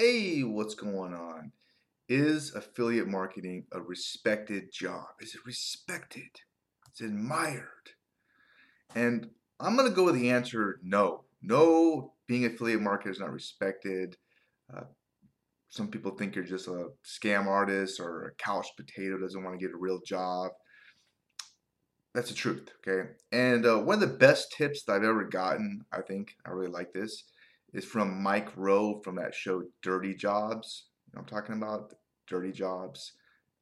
Hey, what's going on? Is affiliate marketing a respected job? Is it respected? Is it admired? And I'm going to go with the answer no. No, being affiliate marketer is not respected. Uh, some people think you're just a scam artist or a couch potato doesn't want to get a real job. That's the truth, okay? And uh, one of the best tips that I've ever gotten, I think, I really like this, is from Mike Rowe from that show Dirty Jobs. You know I'm talking about? Dirty Jobs,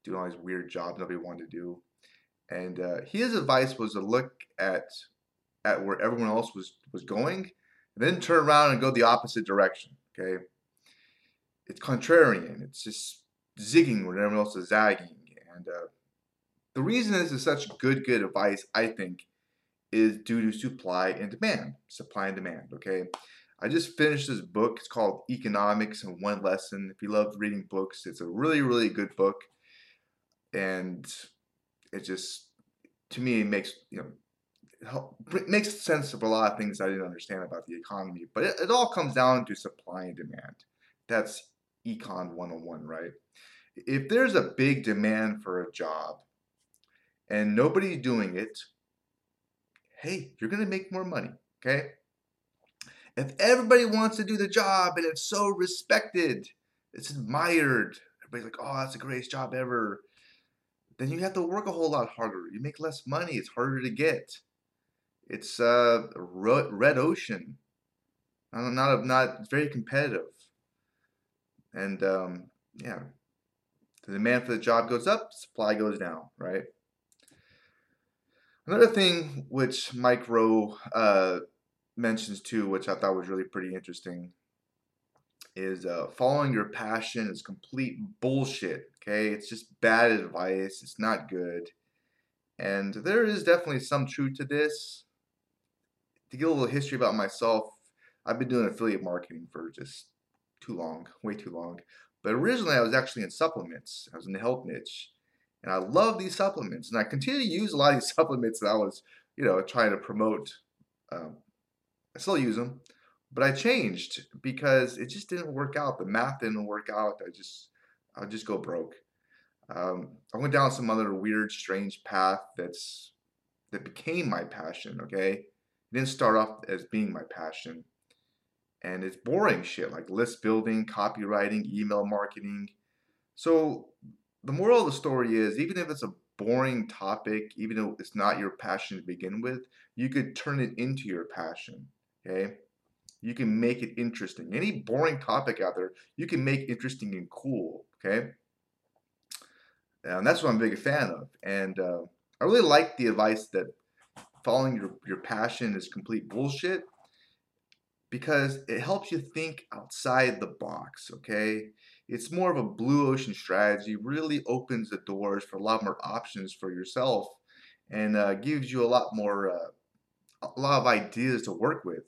doing all these weird jobs nobody wanted to do. And uh, his advice was to look at at where everyone else was was going, and then turn around and go the opposite direction. Okay, it's contrarian. It's just zigging where everyone else is zagging. And uh, the reason this is such good good advice, I think, is due to supply and demand. Supply and demand. Okay, I just finished this book. It's called Economics in One Lesson. If you love reading books, it's a really, really good book. And it just, to me, it makes, you know, makes sense of a lot of things I didn't understand about the economy. But it, it all comes down to supply and demand. That's Econ 101, right? If there's a big demand for a job and nobody's doing it, hey, you're going to make more money, okay? If everybody wants to do the job and it's so respected, it's admired, everybody's like, oh, that's the greatest job ever, then you have to work a whole lot harder. You make less money, it's harder to get. It's uh, red ocean. Not, not very competitive. And um, yeah, the demand for the job goes up, supply goes down, right? Another thing which Mike Rowe uh, mentions too, which I thought was really pretty interesting, is uh, following your passion is complete bullshit. Okay, it's just bad advice. It's not good, and there is definitely some truth to this. To get a little history about myself, I've been doing affiliate marketing for just too long, way too long. But originally, I was actually in supplements. I was in the health niche, and I love these supplements, and I continue to use a lot of these supplements that I was, you know, trying to promote um, I still use them, but I changed because it just didn't work out. The math didn't work out. I just, I just go broke. Um, I went down some other weird, strange path that's that became my passion. Okay, it didn't start off as being my passion, and it's boring shit like list building, copywriting, email marketing. So the moral of the story is, even if it's a boring topic, even though it's not your passion to begin with, you could turn it into your passion. Okay. You can make it interesting. Any boring topic out there, you can make interesting and cool. Okay. And that's what I'm a big fan of. And uh, I really like the advice that following your, your passion is complete bullshit because it helps you think outside the box. Okay. It's more of a blue ocean strategy, really opens the doors for a lot more options for yourself and uh, gives you a lot more, uh, a lot of ideas to work with.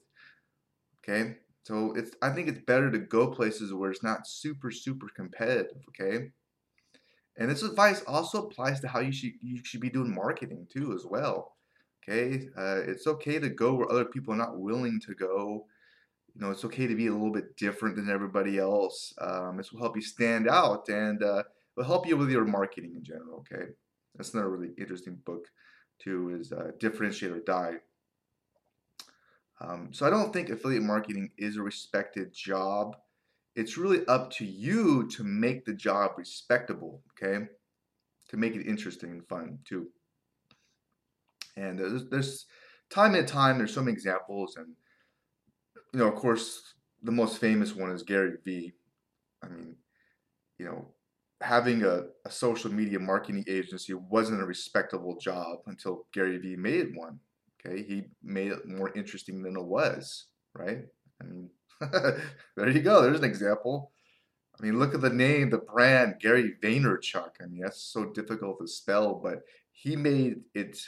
Okay. So it's I think it's better to go places where it's not super super competitive. Okay. And this advice also applies to how you should you should be doing marketing too as well. Okay. Uh, it's okay to go where other people are not willing to go. You know, it's okay to be a little bit different than everybody else. Um, this will help you stand out and uh, will help you with your marketing in general. Okay. That's another really interesting book too. Is uh, differentiate or die. Um, so I don't think affiliate marketing is a respected job. It's really up to you to make the job respectable, okay? To make it interesting and fun too. And there's, there's time and time, there's so many examples. And, you know, of course, the most famous one is Gary Vee. I mean, you know, having a, a social media marketing agency wasn't a respectable job until Gary Vee made one. Okay, he made it more interesting than it was, right? Mean, there you go. There's an example. I mean, look at the name, the brand, Gary Vaynerchuk. I mean, that's so difficult to spell, but he made it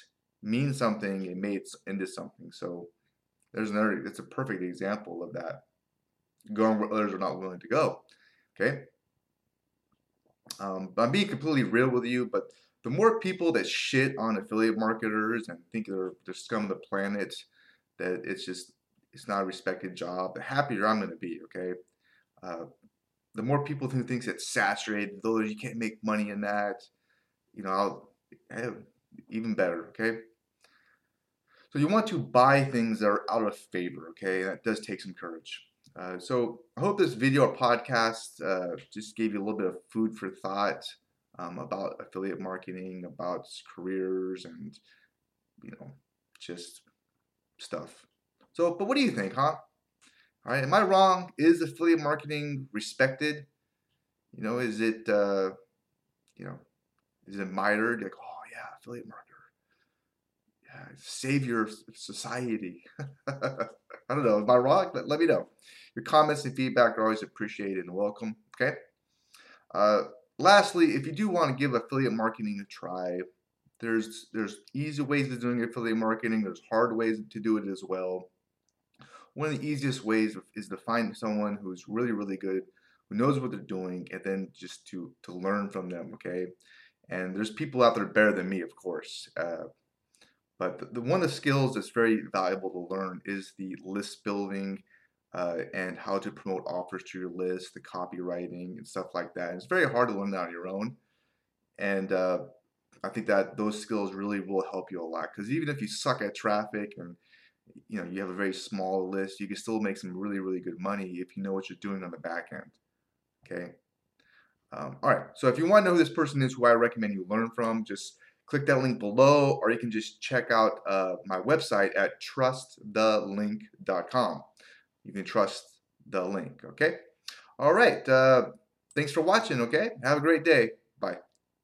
mean something and made it into something. So there's another, it's a perfect example of that. Going where others are not willing to go. Okay. Um, I'm being completely real with you, but the more people that shit on affiliate marketers and think they're, they're scum of the planet, that it's just it's not a respected job, the happier I'm going to be. Okay, uh, the more people who thinks it's saturated, though you can't make money in that, you know, I'll, eh, even better. Okay. So you want to buy things that are out of favor. Okay, that does take some courage. Uh, so I hope this video or podcast uh, just gave you a little bit of food for thought um, about affiliate marketing, about careers, and you know, just stuff. So, but what do you think, huh? All right, am I wrong? Is affiliate marketing respected? You know, is it, uh, you know, is it admired? Like, oh yeah, affiliate marketer, yeah, savior of society. I don't know. Am I wrong? Let, let me know. Your comments and feedback are always appreciated and welcome. Okay. Uh, lastly, if you do want to give affiliate marketing a try, there's there's easy ways of doing affiliate marketing. There's hard ways to do it as well. One of the easiest ways is to find someone who's really really good, who knows what they're doing, and then just to to learn from them. Okay, and there's people out there better than me, of course. Uh, but the, the, one of the skills that's very valuable to learn is the list building uh, and how to promote offers to your list, the copywriting and stuff like that. It's very hard to learn that on your own. And uh, I think that those skills really will help you a lot because even if you suck at traffic and you know you have a very small list, you can still make some really really good money if you know what you're doing on the back end. Okay. Um, all right. So if you want to know who this person is, who I recommend you learn from, just click that link below, or you can just check out uh, my website at trustthelink.com. You can trust the link. Okay. All right. Uh, thanks for watching. Okay. Have a great day. Bye.